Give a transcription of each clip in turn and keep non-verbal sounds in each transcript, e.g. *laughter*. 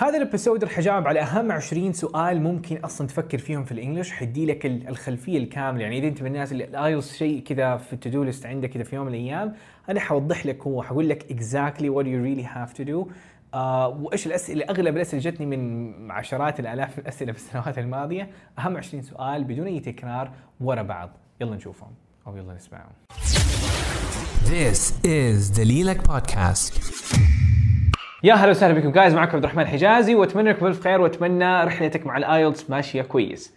هذا ال episode رح أجاوب على أهم 20 سؤال ممكن أصلا تفكر فيهم في ال English. حيدي لك ال- الخلفية الكاملة. يعني إذا أنت من الناس اللي ال IELTS شيء كذا في ال to-do list عندك كذا في يوم من الأيام أنا حوضح لك هو حقول لك what you really have to do. آه وإيش الأسئلة؟ أغلب الأسئلة جتني من عشرات الآلاف من الأسئلة في السنوات الماضية. أهم 20 سؤال بدون أي تكرار ورا بعض. يلا نشوفهم أو يلا نسمعهم. This is the Lilac Podcast. يا هلا وسهلا بكم guys معكم عبد الرحمن حجازي وأتمنى إنكم بالف خير وأتمنى رحلتك مع ال IELTS ماشية كويس.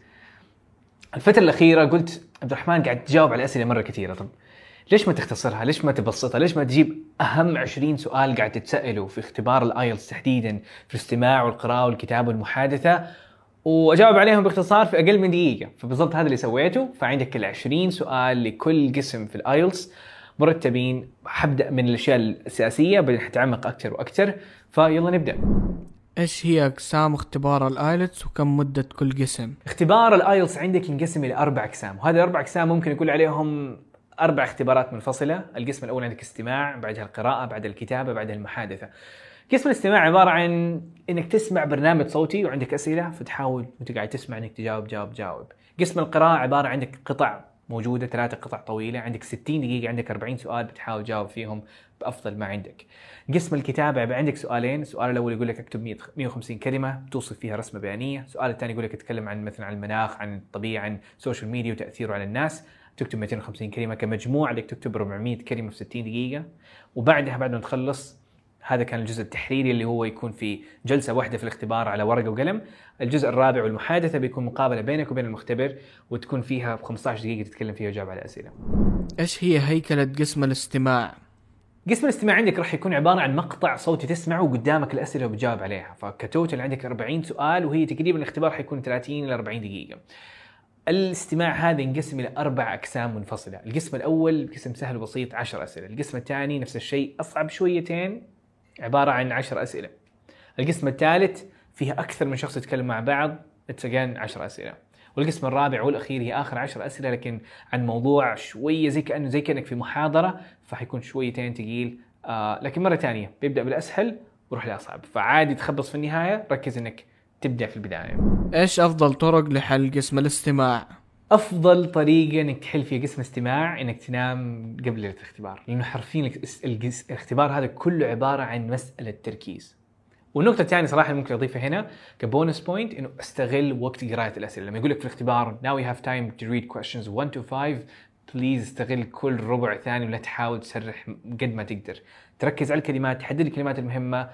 الفترة الأخيرة قلت عبد الرحمن قاعد تجاوب على أسئلة مرة كثيرة طب ليش ما تختصرها؟ ليش ما تبسطها؟ ليش ما تجيب أهم 20 سؤال قاعد تتسأله في اختبار ال IELTS تحديدا في الاستماع والقراءة والكتابة والمحادثة وأجاوب عليهم باختصار في أقل من دقيقة فبالضبط هذا اللي سويته فعندك ال 20 سؤال لكل قسم في ال IELTS مرتبين حبدا من الأشياء الأساسية بعدين حتعمق أكثر وأكثر فيلا نبدأ. إيش هي أقسام اختبار ال IELTS وكم مدة كل قسم؟ اختبار ال IELTS عندك ينقسم إلى أربع أقسام. وهذه الأربع أقسام ممكن يكون عليهم أربع اختبارات منفصلة. القسم الأول عندك استماع بعدها القراءة بعدها الكتابة بعدها المحادثة. قسم الاستماع عبارة عن إنك تسمع برنامج صوتي وعندك أسئلة فتحاول وأنت قاعد تسمع إنك تجاوب جاوب جاوب. قسم القراءة عبارة عندك قطع موجودة ثلاثة قطع طويلة عندك 60 دقيقة عندك 40 سؤال بتحاول تجاوب فيهم بأفضل ما عندك. قسم الكتابة يبقى عندك سؤالين السؤال الأول يقول لك اكتب 100 150 كلمة توصف فيها رسمة بيانية. السؤال الثاني يقول لك اتكلم عن مثلا عن المناخ عن الطبيعة عن السوشيال ميديا وتأثيره على الناس. تكتب 250 كلمة كمجموع عليك تكتب 400 كلمة في 60 دقيقة. وبعدها بعد ما تخلص هذا كان الجزء التحريري اللي هو يكون في جلسة واحدة في الاختبار على ورقة وقلم. الجزء الرابع والمحادثة بيكون مقابلة بينك وبين المختبر وتكون فيها ب 15 دقيقة تتكلم فيها وتجاوب على أسئلة. إيش هي هيكلة قسم الاستماع؟ قسم الاستماع عندك راح يكون عبارة عن مقطع صوتي تسمعه وقدامك الأسئلة وبتجاوب عليها. فكتوتل عندك 40 سؤال وهي تقريبا الاختبار حيكون 30 إلى 40 دقيقة. الاستماع هذا ينقسم إلى أربع أقسام منفصلة. القسم الأول قسم سهل وبسيط 10 أسئلة. القسم الثاني نفس الشيء أصعب شويتين عبارة عن 10 أسئلة. القسم الثالث فيها أكثر من شخص يتكلم مع بعض اتس 10 أسئلة. والقسم الرابع والأخير هي آخر 10 أسئلة لكن عن موضوع شوية زي كانه زي كأنك في محاضرة فحيكون شويتين ثقيل آه لكن مرة ثانية بيبدأ بالأسهل ويروح للاصعب فعادي تخبص في النهاية ركز إنك تبدأ في البداية. إيش أفضل طرق لحل قسم الاستماع؟ أفضل طريقة إنك تحل فيها قسم استماع إنك تنام قبل ليله الاختبار. لأنه حرفيا الاختبار هذا كله عبارة عن مسألة تركيز. والنقطة الثانية صراحة ممكن أضيفها هنا ك bonus point إنه أستغل وقت قراءة الأسئلة، لما يقول لك في الاختبار now we have time to read questions 1 to 5 please استغل كل ربع ثاني ولا تحاول تسرح قد ما تقدر، تركز على الكلمات، تحدد الكلمات المهمة.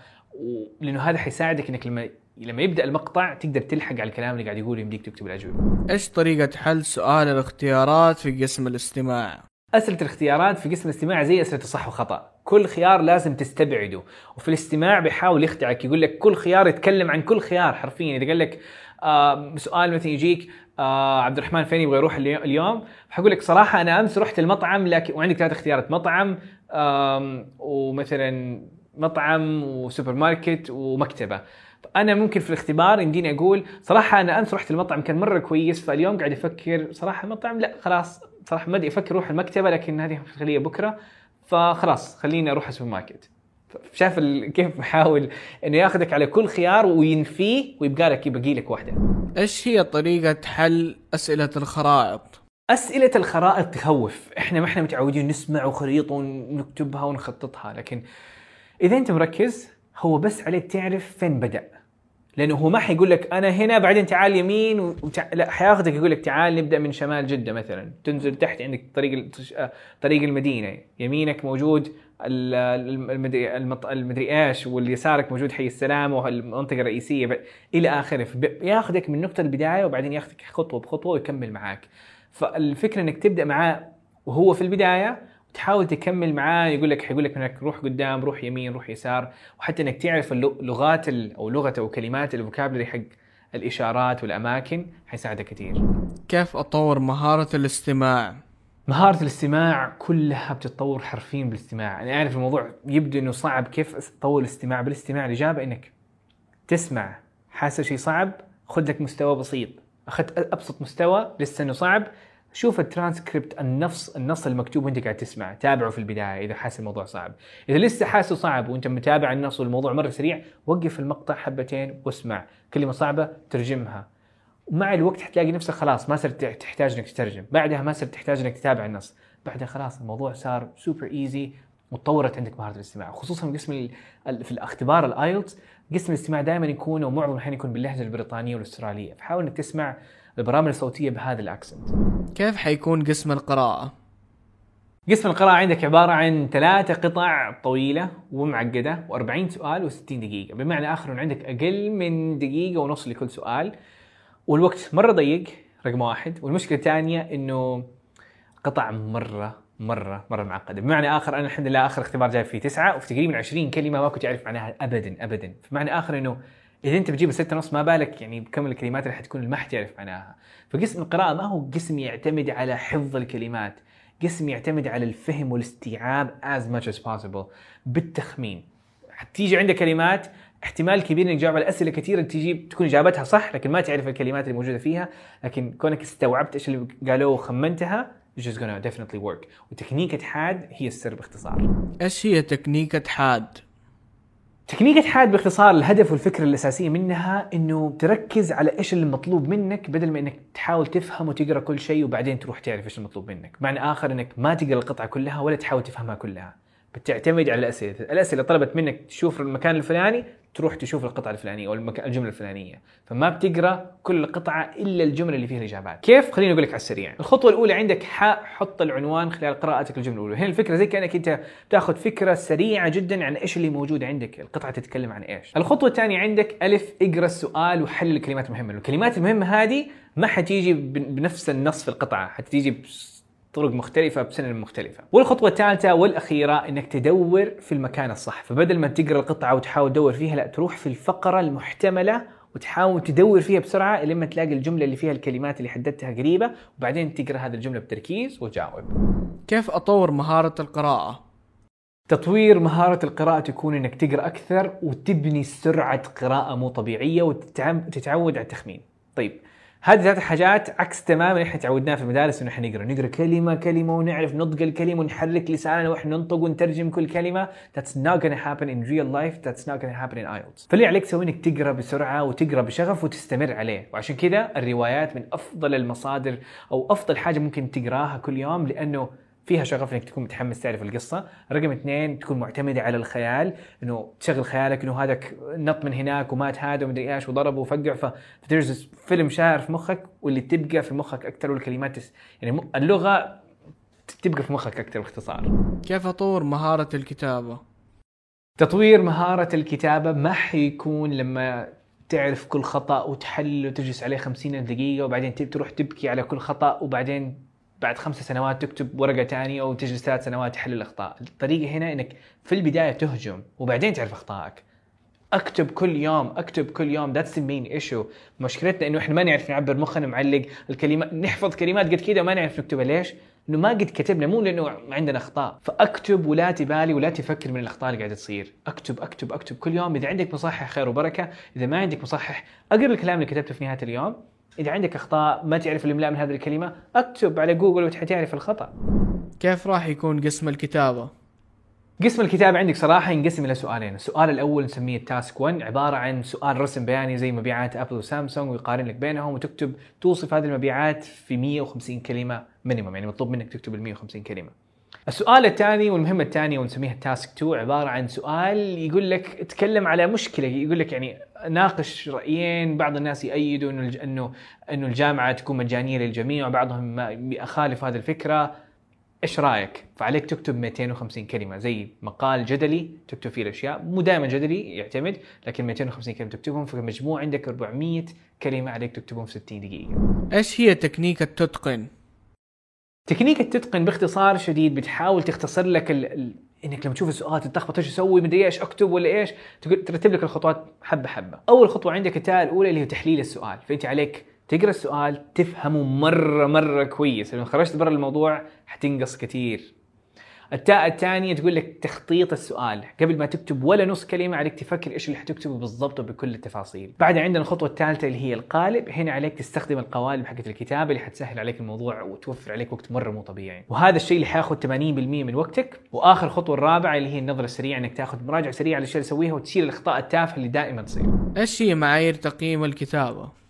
لأنه هذا حيساعدك إنك لما لما يبدأ المقطع تقدر تلحق على الكلام اللي قاعد يقوله يمديك تكتب الأجوبة. إيش طريقة حل سؤال الاختيارات في قسم الاستماع؟ أسئلة الاختيارات في قسم الاستماع زي أسئلة الصح والخطا كل خيار لازم تستبعده. وفي الاستماع بيحاول يخدعك يقول لك كل خيار يتكلم عن كل خيار حرفيا. إذا قال لك آه سؤال مثلا يجيك آه عبد الرحمن فين يبغى يروح اليو- اليوم؟ حقول لك صراحة أنا أمس رحت المطعم لكن وعندك ثلاث اختيارات مطعم ومثلا مطعم وسوبر ماركت ومكتبة. أنا ممكن في الاختبار يمديني أقول صراحة أنا أمس رحت المطعم كان مرة كويس فاليوم قاعد أفكر صراحة المطعم لا خلاص صراحة ما أدري أفكر أروح المكتبة لكن هذه خليها بكرة فخلاص خليني أروح السوبر ماركت. شايف *laughs* كيف بحاول إنه ياخذك على كل خيار وينفيه ويبقى لك يبقى لك واحدة. إيش هي طريقة حل أسئلة الخرائط؟ أسئلة الخرائط تخوف. إحنا ما إحنا متعودين نسمع وخريطة ونكتبها ونخططها لكن إذا أنت مركز هو بس عليك تعرف فين بدأ. لأنه هو ما حيقول لك أنا هنا بعدين تعال يمين وتع... لا حياخذك يقول لك تعال نبدأ من شمال جدة مثلا. تنزل تحت عندك طريق آه، طريق المدينة. يمينك موجود ال- الم- المدري المط... المدري إيش واليسارك موجود حي السلام والمنطقة الرئيسية. ب... إلى آخره. ياخذك من نقطة البداية وبعدين ياخذك خطوة بخطوة ويكمل معاك. فالفكرة إنك تبدأ معاه وهو في البداية وتحاول تكمل معاه يقول لك حيقول لك إنك روح قدام روح يمين روح يسار وحتى إنك تعرف اللغ- لغات ال- أو أو كلمات الفوكابلري حق الإشارات والأماكن حيساعدك كثير. كيف أطور مهارة الاستماع؟ مهارة الاستماع كلها بتتطور حرفيا بالاستماع، أنا أعرف الموضوع يبدو إنه صعب كيف تطور الاستماع بالاستماع الإجابة إنك تسمع حاسس شيء صعب خذ لك مستوى بسيط، أخذت أبسط مستوى لسه إنه صعب شوف الترانسكريبت النص النص المكتوب وانت قاعد تسمع تابعه في البداية إذا حاسس الموضوع صعب. إذا لسه حاسه صعب وانت متابع النص والموضوع مرة سريع وقف المقطع حبتين واسمع. كلمة صعبة ترجمها. ومع الوقت حتلاقي نفسك خلاص ما صرت تحتاج إنك تترجم. بعدها ما صرت تحتاج إنك تتابع النص. بعدها خلاص الموضوع صار super easy وتطورت عندك مهارة الاستماع. خصوصا قسم في الاختبار ال IELTS قسم الاستماع دائما يكون أو معظم الأحيان يكون باللهجة البريطانية والأسترالية. فحاول إنك تسمع البرامج الصوتية بهذا ال accent كيف حيكون قسم القراءة؟ قسم القراءة عندك عبارة عن ثلاثة قطع طويلة ومعقدة و40 سؤال و60 دقيقة. بمعنى آخر أنه عندك أقل من دقيقة ونص لكل سؤال. والوقت مرة ضيق رقم واحد. والمشكلة الثانية أنه قطع مرة مرة مرة معقدة. بمعنى آخر أنا الحمد لله آخر اختبار جايب فيه تسعة وفي تقريبا 20 كلمة ما كنت أعرف معناها أبدا أبدا. بمعنى آخر أنه إذا أنت بتجيب ستة ونص ما بالك يعني بكم الكلمات اللي حتكون ما حتعرف معناها. فقسم القراءة ما هو قسم يعتمد على حفظ الكلمات قسم يعتمد على الفهم والاستيعاب as much as possible بالتخمين. حتيجي عندك كلمات احتمال كبير إنك تجاوب على أسئلة كثيرة تجي تكون إجابتها صح لكن ما تعرف الكلمات اللي موجودة فيها لكن كونك استوعبت إيش اللي قالوه وخمنتها just gonna definitely work. وتكنيكة حاد هي السر باختصار. إيش هي تكنيكة حاد؟ تكنيكة حاد باختصار الهدف والفكرة الأساسية منها إنه تركز على إيش اللي مطلوب منك بدل ما إنك تحاول تفهم وتقرأ كل شيء وبعدين تروح تعرف إيش المطلوب منك، معنى آخر إنك ما تقرأ القطعة كلها ولا تحاول تفهمها كلها، بتعتمد على الأسئلة، الأسئلة طلبت منك تشوف المكان الفلاني تروح تشوف القطعة الفلانية أو المك... الجملة الفلانية، فما بتقرأ كل قطعة إلا الجملة اللي فيها الإجابات، كيف؟ خليني أقول لك على السريع، الخطوة الأولى عندك حط العنوان خلال قراءتك للجملة الأولى، هنا الفكرة زي كأنك أنت تأخذ فكرة سريعة جدا عن إيش اللي موجود عندك، القطعة تتكلم عن إيش. الخطوة الثانية عندك ألف اقرأ السؤال وحل الكلمات المهمة، الكلمات المهمة هذه ما حتيجي بن- بنفس النص في القطعة، حتيجي بطرق مختلفة بسنن مختلفة. والخطوة الثالثة والأخيرة إنك تدور في المكان الصح، فبدل ما تقرأ القطعة وتحاول تدور فيها لا تروح في الفقرة المحتملة وتحاول تدور فيها بسرعة لما تلاقي الجملة اللي فيها الكلمات اللي حددتها قريبة وبعدين تقرأ هذه الجملة بتركيز وتجاوب. كيف أطور مهارة القراءة؟ تطوير مهارة القراءة تكون إنك تقرأ أكثر وتبني سرعة قراءة مو طبيعية وتتعود على التخمين. طيب هذه ثلاث حاجات عكس تماما إحنا تعودناه في المدارس إنه إحنا نقرأ، نقرأ كلمة كلمة ونعرف نطق الكلمة ونحرك لساننا وإحنا ننطق ونترجم كل كلمة. That's not gonna happen in real life, that's not gonna happen in IELTS. فاللي عليك تسوي إنك تقرأ بسرعة وتقرأ بشغف وتستمر عليه، وعشان كذا الروايات من أفضل المصادر أو أفضل حاجة ممكن تقراها كل يوم لأنه فيها شغف إنك تكون متحمس تعرف القصة، رقم اثنين تكون معتمدة على الخيال إنه تشغل خيالك إنه هذاك نط من هناك ومات هذا ومدري إيش وضربه وفقع ف there's فيلم شاعر في مخك واللي تبقى في مخك أكثر والكلمات. يعني اللغة تبقى في مخك أكثر باختصار. كيف أطور مهارة الكتابة؟ تطوير مهارة الكتابة ما حيكون لما تعرف كل خطأ وتحل وتجلس عليه خمسين دقيقة وبعدين تروح تبكي على كل خطأ وبعدين بعد خمس سنوات تكتب ورقة تانية أو تجلس ثلاث سنوات تحل الأخطاء. الطريقة هنا إنك في البداية تهجم وبعدين تعرف أخطائك. أكتب كل يوم أكتب كل يوم. that's the main issue مشكلتنا إنه إحنا ما نعرف نعبر مخنا معلق الكلمات نحفظ كلمات قد كذا وما نعرف نكتبها. ليش؟ إنه ما قد كتبنا مو لأنه عندنا أخطاء. فأكتب ولا تبالي ولا تفكر من الأخطاء اللي قاعدة تصير. أكتب أكتب أكتب كل يوم. إذا عندك مصحح خير وبركة إذا ما عندك مصحح أقرأ الكلام اللي كتبته في نهاية اليوم. إذا عندك أخطاء ما تعرف الإملاء من هذه الكلمة اكتب على جوجل وتعرف الخطأ كيف راح يكون قسم الكتابة؟ قسم الكتابة عندك صراحة ينقسم إلى سؤالين، السؤال الأول نسميه ال task 1 عبارة عن سؤال رسم بياني زي مبيعات أبل وسامسونج ويقارن لك بينهم وتكتب توصف هذه المبيعات في 150 كلمة minimum يعني مطلوب منك تكتب ال 150 كلمة. السؤال الثاني والمهمة الثانية ونسميها ال task 2 عبارة عن سؤال يقول لك تكلم على مشكلة يقول لك يعني ناقش رأيين بعض الناس يأيدوا انه إنه إنه الجامعة تكون مجانية للجميع وبعضهم ما يخالف هذه الفكرة إيش رأيك؟ فعليك تكتب 250 كلمة زي مقال جدلي تكتب فيه الأشياء مو دائما جدلي يعتمد لكن 250 كلمة تكتبهم في المجموع عندك 400 كلمة عليك تكتبهم في 60 دقيقة. إيش هي تكنيك التتقن؟ تكنيك التتقن باختصار شديد بتحاول تختصر لك ال... ال... إنك لما تشوف السؤال تتلخبط إيش أسوي مدري إيش أكتب ولا إيش ترتب لك الخطوات حبة حبة. أول خطوة عندك التاء الأولى اللي هي تحليل السؤال، فأنت عليك تقرأ السؤال تفهمه مرة مرة كويس، لما خرجت برا الموضوع حتنقص كثير. التاء الثانية تقول لك تخطيط السؤال. قبل ما تكتب ولا نص كلمة عليك تفكر إيش اللي حتكتبه بالضبط وبكل التفاصيل. بعدها عندنا الخطوة الثالثة اللي هي القالب. هنا عليك تستخدم القوالب حقت الكتابة اللي حتسهل عليك الموضوع وتوفر عليك وقت مرة مو طبيعي. وهذا الشيء اللي حياخذ 80% من وقتك. وآخر خطوة الرابعة اللي هي النظرة السريعة إنك تاخذ مراجعة سريعة على الاشياء اللي تسويها وتشيل الأخطاء التافهة اللي دائما تصير. إيش هي معايير تقييم الكتابة؟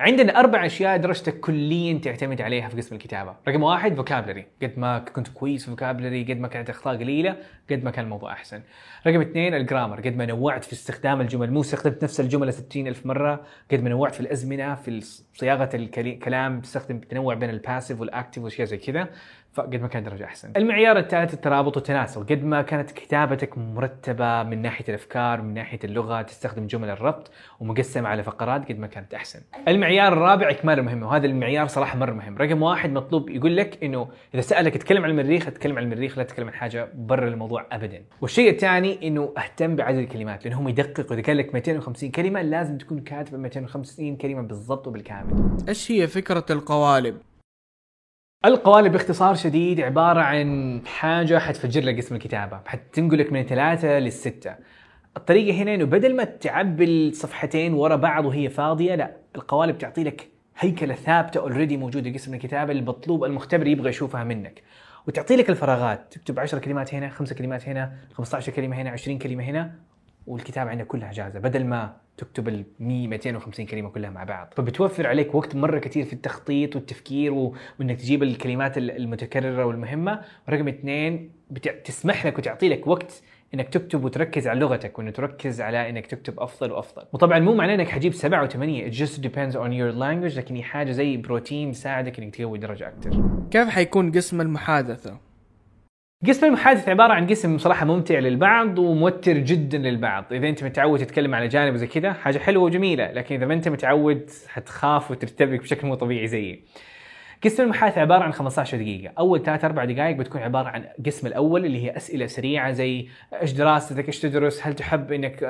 عندنا أربع أشياء درجتك كليا تعتمد عليها في قسم الكتابة، رقم واحد vocabulary، قد ما كنت كويس في vocabulary، قد ما كانت أخطاء قليلة، قد ما كان الموضوع أحسن. رقم اثنين ال grammar، قد ما نوعت في استخدام الجمل، مو استخدمت نفس الجملة 60 ألف مرة، قد ما نوعت في الأزمنة، في صياغة الكلام، تستخدم تنوع بين ال passive وال active وأشياء زي كذا، فقد ما كانت درجة أحسن. المعيار الثالث الترابط والتناسق، قد ما كانت كتابتك مرتبة من ناحية الأفكار، من ناحية اللغة، تستخدم جمل الربط ومقسمه على فقرات قد ما كانت أحسن. المعيار الرابع إكمال المهمه وهذا المعيار صراحة مرة مهم، رقم واحد مطلوب يقول لك إنه إذا سألك تتكلم عن المريخ تتكلم عن المريخ لا تتكلم عن حاجة برا الموضوع ابدا. والشيء الثاني إنه أهتم بعدد الكلمات لأنه هم يدققوا إذا قال لك 250 كلمة لازم تكون كاتب 250 كلمة بالضبط وبالكامل. إيش هي فكرة القوالب؟ القوالب باختصار شديد عبارة عن حاجة حتفجر لك قسم الكتابة. حتنقلك من ثلاثة للستة. الطريقة هنا إنه بدل ما تعبي الصفحتين ورا بعض وهي فاضية لا القوالب تعطي لك هيكلة ثابتة اوريدي موجودة قسم الكتابة المطلوب المختبر يبغى يشوفها منك. وتعطي لك الفراغات. تكتب 10 كلمات هنا 5 كلمات هنا 15 كلمة هنا 20 كلمة هنا والكتابة عندك كلها جاهزة. بدل ما تكتب ال 100 250 كلمة كلها مع بعض. فبتوفر عليك وقت مرة كثير في التخطيط والتفكير و... وإنك تجيب الكلمات ال- المتكررة والمهمة. ورقم اثنين بتع... تسمح لك وتعطي لك وقت إنك تكتب وتركز على لغتك وإنه تركز على إنك تكتب أفضل وأفضل. وطبعا مو معناه إنك حجيب سبعة وثمانية it just depends on your language لكن هي حاجة زي بروتين يساعدك إنك تقوي درجة أكثر كيف حيكون قسم المحادثة؟ قسم المحادثة عبارة عن قسم صراحة ممتع للبعض وموتر جدا للبعض، إذا أنت متعود تتكلم على جانب زي كذا حاجة حلوة وجميلة، لكن إذا ما أنت متعود حتخاف وترتبك بشكل مو طبيعي زيي. قسم المحادثة عبارة عن 15 دقيقة، أول ثلاث أربع دقائق بتكون عبارة عن القسم الأول اللي هي أسئلة سريعة زي إيش دراستك؟ إيش تدرس؟ هل تحب إنك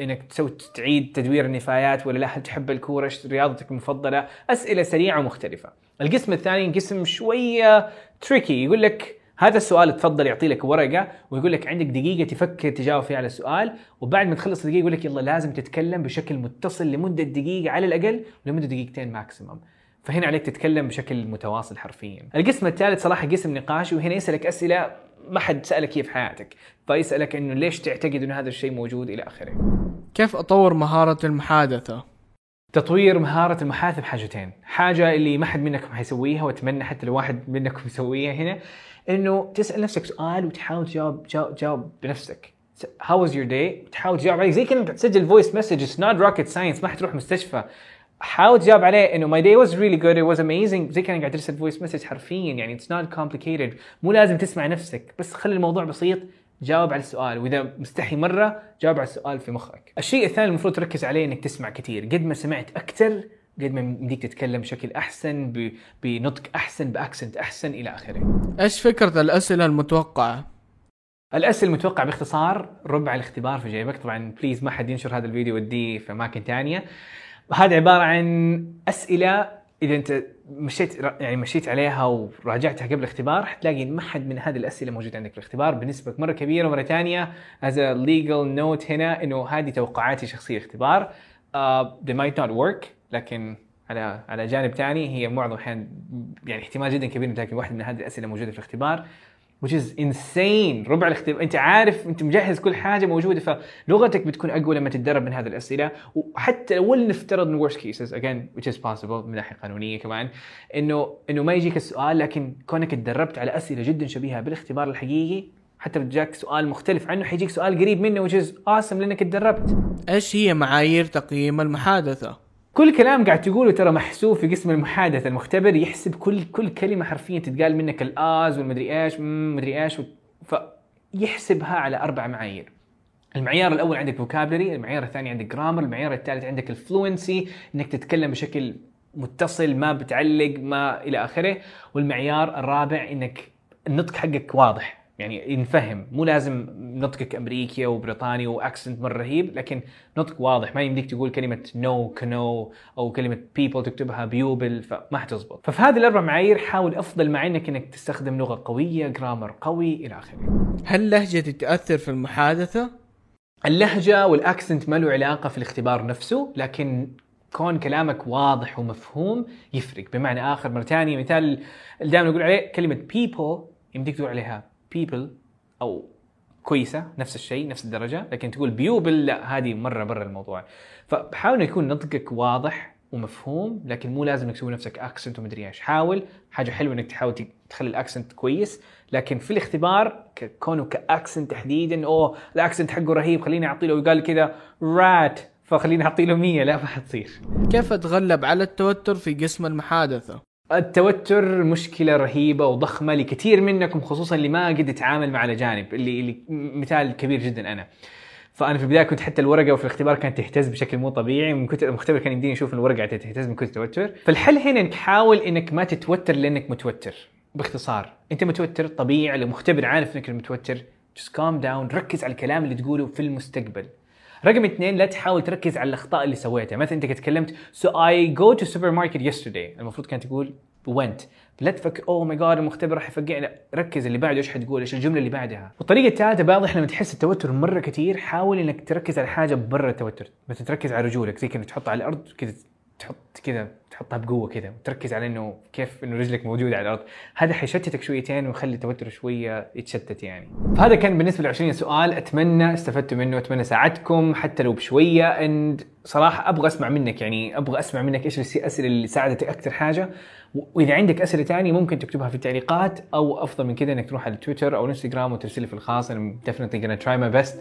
إنك تسوي تعيد تدوير النفايات ولا لا؟ هل تحب الكورة؟ إيش رياضتك المفضلة؟ أسئلة سريعة ومختلفة. القسم الثاني قسم شوية تريكي يقول لك هذا السؤال تفضل يعطي لك ورقة ويقول لك عندك دقيقة تفكر تجاوب فيها على السؤال وبعد ما تخلص الدقيقة يقول لك يلا لازم تتكلم بشكل متصل لمدة دقيقة على الأقل ولمده دقيقتين ماكسيمم فهنا عليك تتكلم بشكل متواصل حرفيا. القسم الثالث صراحة قسم نقاشي وهنا يسألك أسئلة ما حد سألك هي في حياتك فيسألك إنه ليش تعتقد إنه هذا الشيء موجود إلى آخره. كيف أطور مهارة المحادثة؟ تطوير مهارة المحادثة بحاجتين، حاجة اللي ما حد منكم حيسويها وأتمنى حتى لو واحد منكم يسويها هنا. إنه تسأل نفسك سؤال وتحاول تجاوب جاوب, بنفسك. How was your day؟ تحاول تجاوب عليه. زي كأنك تسجل voice message it's not rocket science. ما حتروح مستشفى. حاول تجاوب عليه إنه my day was really good. It was amazing. زي كأنك قاعد ترسل voice message حرفيا. يعني it's not complicated. مو لازم تسمع نفسك. بس خلي الموضوع بسيط. جاوب على السؤال. وإذا مستحي مرة جاوب على السؤال في مخك. الشيء الثاني المفروض تركز عليه إنك تسمع كثير قد ما سمعت أكثر قد ما يمديك تتكلم بشكل أحسن بنطق أحسن بأكسنت أحسن إلى آخره. إيش فكرة الأسئلة المتوقعة؟ الأسئلة المتوقع باختصار ربع الاختبار في جيبك. طبعا بليز ما حد ينشر هذا الفيديو وديه في أماكن ثانية هذا عبارة عن أسئلة إذا أنت مشيت يعني مشيت عليها وراجعتها قبل الاختبار حتلاقي ما حد من هذه الأسئلة موجود عندك في الاختبار. بنسبة مرة كبيرة مره ثانية a legal note هنا إنه هذه توقعاتي شخصية اختبار. uh, they might not work. لكن على على جانب ثاني هي معظم الأحيان يعني احتمال جدا كبير تلاقي واحدة من هذه الأسئلة موجودة في الاختبار which is insane. ربع الاختبار أنت عارف أنت مجهز كل حاجة موجودة فلغتك بتكون أقوى لما تتدرب من هذه الأسئلة. وحتى لو نفترض worst cases again which is possible من ناحية قانونية كمان إنه إنه ما يجيك السؤال لكن كونك تدربت على أسئلة جدا شبيهة بالاختبار الحقيقي حتى بتجاك سؤال مختلف عنه حيجيك سؤال قريب منه which is awesome لأنك تدربت. إيش هي معايير تقييم المحادثة؟ كل كلام قاعد تقوله ترى محسوب في قسم المحادثة. المختبر يحسب كل كل كلمة حرفيا تتقال منك الآه والمدري مم، مدري إيش و- فيحسبها على أربع معايير. المعيار الأول عندك vocabulary المعيار الثاني عندك grammar المعيار الثالث عندك ال fluency إنك تتكلم بشكل متصل ما بتعلق ما إلى آخره. والمعيار الرابع إنك النطق حقك واضح. يعني ينفهم. مو لازم نطقك امريكي وبريطاني و accent مرة رهيب لكن نطق واضح. ما يمديك تقول كلمة know no, know أو كلمة people تكتبها بيوبل فما حتزبط. ففي هذه الأربع معايير حاول أفضل مع انك إنك تستخدم لغة قوية grammar قوي إلى آخره. هل لهجتي تأثر في المحادثة؟ اللهجة وال accent ما له علاقة في الاختبار نفسه لكن كون كلامك واضح ومفهوم يفرق. بمعنى آخر مرة ثانية مثال اللي دائما نقول عليه كلمة people يمديك تقول عليها people أو كويسة نفس الشيء نفس الدرجة لكن تقول people لا هذه مرة برا الموضوع. فحاول يكون نطقك واضح ومفهوم لكن مو لازم إنك تسوي نفسك accent ومدري إيش. حاول. حاجة حلوة إنك تحاول تخلي ال accent كويس لكن في الاختبار كونه ك accent تحديدا أوه ال accent حقه رهيب خليني أعطي له. يقال كذا رات فخليني أعطي له 100 لا ما حتصير. كيف اتغلب على التوتر في قسم المحادثة؟ التوتر مشكلة رهيبة وضخمة لكثير منكم خصوصا اللي ما قد يتعامل مع الأجانب اللي اللي مثال كبير جدا أنا. فأنا في البداية كنت حتى الورقة وفي الاختبار كانت تهتز بشكل مو طبيعي من كثر المختبر كان يمديني أشوف إن الورقه تهتز من كثر التوتر. فالحل هنا إنك حاول إنك ما تتوتر لأنك متوتر باختصار. أنت متوتر طبيعي المختبر عارف إنك متوتر just calm down ركز على الكلام اللي تقوله في المستقبل. رقم اثنين لا تحاول تركز على الأخطاء اللي سويتها. مثلا أنت تكلمت so I go to supermarket yesterday. المفروض كانت تقول went. لا تفكر oh my god المختبر راح يفقعنا ركز اللي بعده إيش حتقول؟ إيش الجملة اللي بعدها؟ والطريقة الثالثة بعض إحنا لما تحس التوتر مرة كثير. حاول إنك تركز على حاجة برا التوتر. مثلا تركز على رجولك زي كانك تحطها على الأرض كذا تحط كذا تحطها بقوة كذا وتركز على إنه كيف إنه رجلك موجودة على الأرض. هذا حيشتتك شويتين ويخلي التوتر شوية يتشتت يعني. فهذا كان بالنسبة ل 20 سؤال. أتمنى استفدتوا منه أتمنى ساعدتكم حتى لو بشوية. and صراحة أبغى أسمع منك يعني أبغى أسمع منك إيش الأسئلة اللي ساعدتك أكثر حاجة. وإذا عندك أسئلة ثانية ممكن تكتبها في التعليقات أو أفضل من كذا إنك تروح على تويتر أو انستغرام وترسل في الخاص. أنا definitely gonna try my best.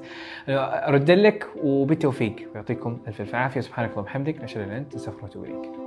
أرد لك وبالتوفيق. يعطيكم ألف الف عافية. سبحانك اللهم وبحمدك. اشهد أن أنت. أستغفرك وأتوب إليك.